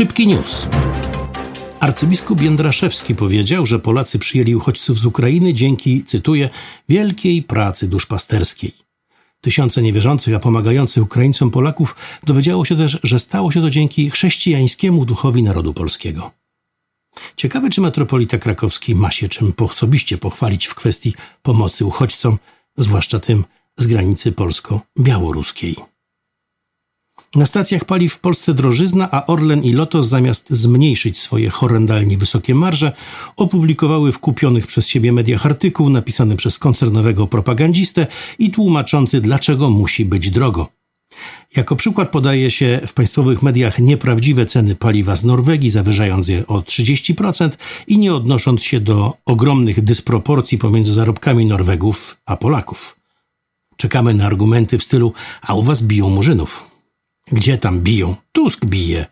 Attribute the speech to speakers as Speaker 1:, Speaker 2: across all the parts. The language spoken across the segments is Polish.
Speaker 1: Szybki news. Arcybiskup Jędraszewski powiedział, że Polacy przyjęli uchodźców z Ukrainy dzięki, cytuję, wielkiej pracy duszpasterskiej. Tysiące niewierzących, a pomagających Ukraińcom Polaków dowiedziało się też, że stało się to dzięki chrześcijańskiemu duchowi narodu polskiego. Ciekawe, czy metropolita krakowski ma się czym osobiście pochwalić w kwestii pomocy uchodźcom, zwłaszcza tym z granicy polsko-białoruskiej. Na stacjach paliw w Polsce drożyzna, a Orlen i Lotos zamiast zmniejszyć swoje horrendalnie wysokie marże, opublikowały w kupionych przez siebie mediach artykuł napisany przez koncernowego propagandistę i tłumaczący, dlaczego musi być drogo. Jako przykład podaje się w państwowych mediach nieprawdziwe ceny paliwa z Norwegii, zawyżając je o 30% i nie odnosząc się do ogromnych dysproporcji pomiędzy zarobkami Norwegów a Polaków. Czekamy na argumenty w stylu: A u was biją murzynów. Gdzie tam biją? Tusk bije.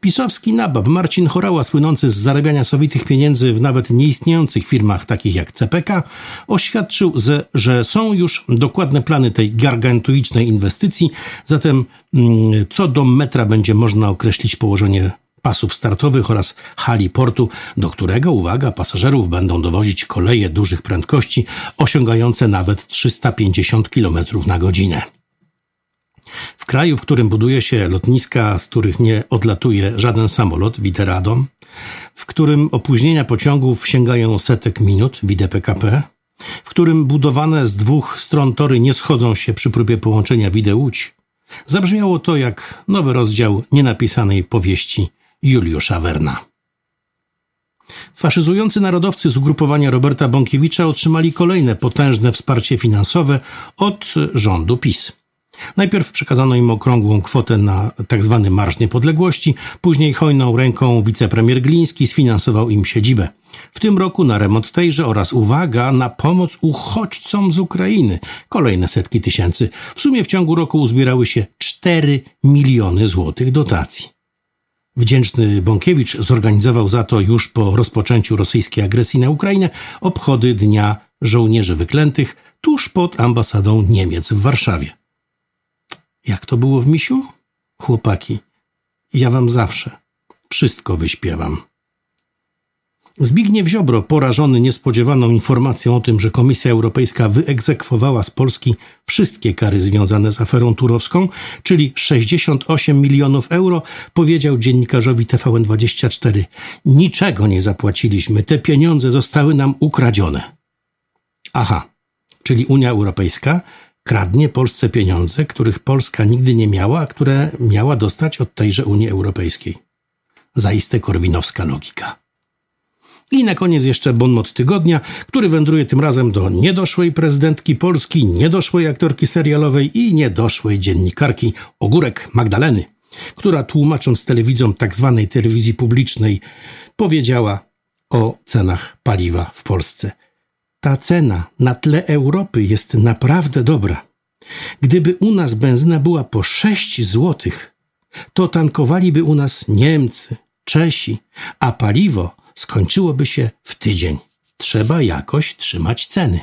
Speaker 1: Pisowski nabab Marcin Chorała, słynący z zarabiania sowitych pieniędzy w nawet nieistniejących firmach takich jak CPK, oświadczył, że są już dokładne plany tej gargantuicznej inwestycji, zatem mm, co do metra będzie można określić położenie pasów startowych oraz hali portu, do którego, uwaga, pasażerów będą dowozić koleje dużych prędkości osiągające nawet 350 km na godzinę. W kraju, w którym buduje się lotniska, z których nie odlatuje żaden samolot, widzę Radom, w którym opóźnienia pociągów sięgają setek minut, widzę PKP, w którym budowane z dwóch stron tory nie schodzą się przy próbie połączenia widzę Łódź, zabrzmiało to jak nowy rozdział nienapisanej powieści Juliusza Werna. Faszyzujący narodowcy z ugrupowania Roberta Bąkiewicza otrzymali kolejne potężne wsparcie finansowe od rządu PiS. Najpierw przekazano im okrągłą kwotę na tzw. Tak Marsz Niepodległości, później hojną ręką wicepremier Gliński sfinansował im siedzibę. W tym roku na remont tejże oraz uwaga na pomoc uchodźcom z Ukrainy. Kolejne setki tysięcy. W sumie w ciągu roku uzbierały się 4 miliony złotych dotacji. Wdzięczny Bąkiewicz zorganizował za to już po rozpoczęciu rosyjskiej agresji na Ukrainę obchody Dnia Żołnierzy Wyklętych tuż pod ambasadą Niemiec w Warszawie. Jak to było w misiu? Chłopaki, ja wam zawsze wszystko wyśpiewam. Zbigniew Ziobro, porażony niespodziewaną informacją o tym, że Komisja Europejska wyegzekwowała z Polski wszystkie kary związane z aferą turowską, czyli 68 milionów euro, powiedział dziennikarzowi TVN24: Niczego nie zapłaciliśmy, te pieniądze zostały nam ukradzione. Aha, czyli Unia Europejska kradnie Polsce pieniądze, których Polska nigdy nie miała, a które miała dostać od tejże Unii Europejskiej. Zaiste korwinowska logika. I na koniec jeszcze bonmot tygodnia, który wędruje tym razem do niedoszłej prezydentki Polski, niedoszłej aktorki serialowej i niedoszłej dziennikarki Ogórek Magdaleny, która tłumacząc telewizją tak zwanej telewizji publicznej powiedziała o cenach paliwa w Polsce – ta cena na tle Europy jest naprawdę dobra. Gdyby u nas benzyna była po 6 złotych, to tankowaliby u nas Niemcy, Czesi, a paliwo skończyłoby się w tydzień. Trzeba jakoś trzymać ceny.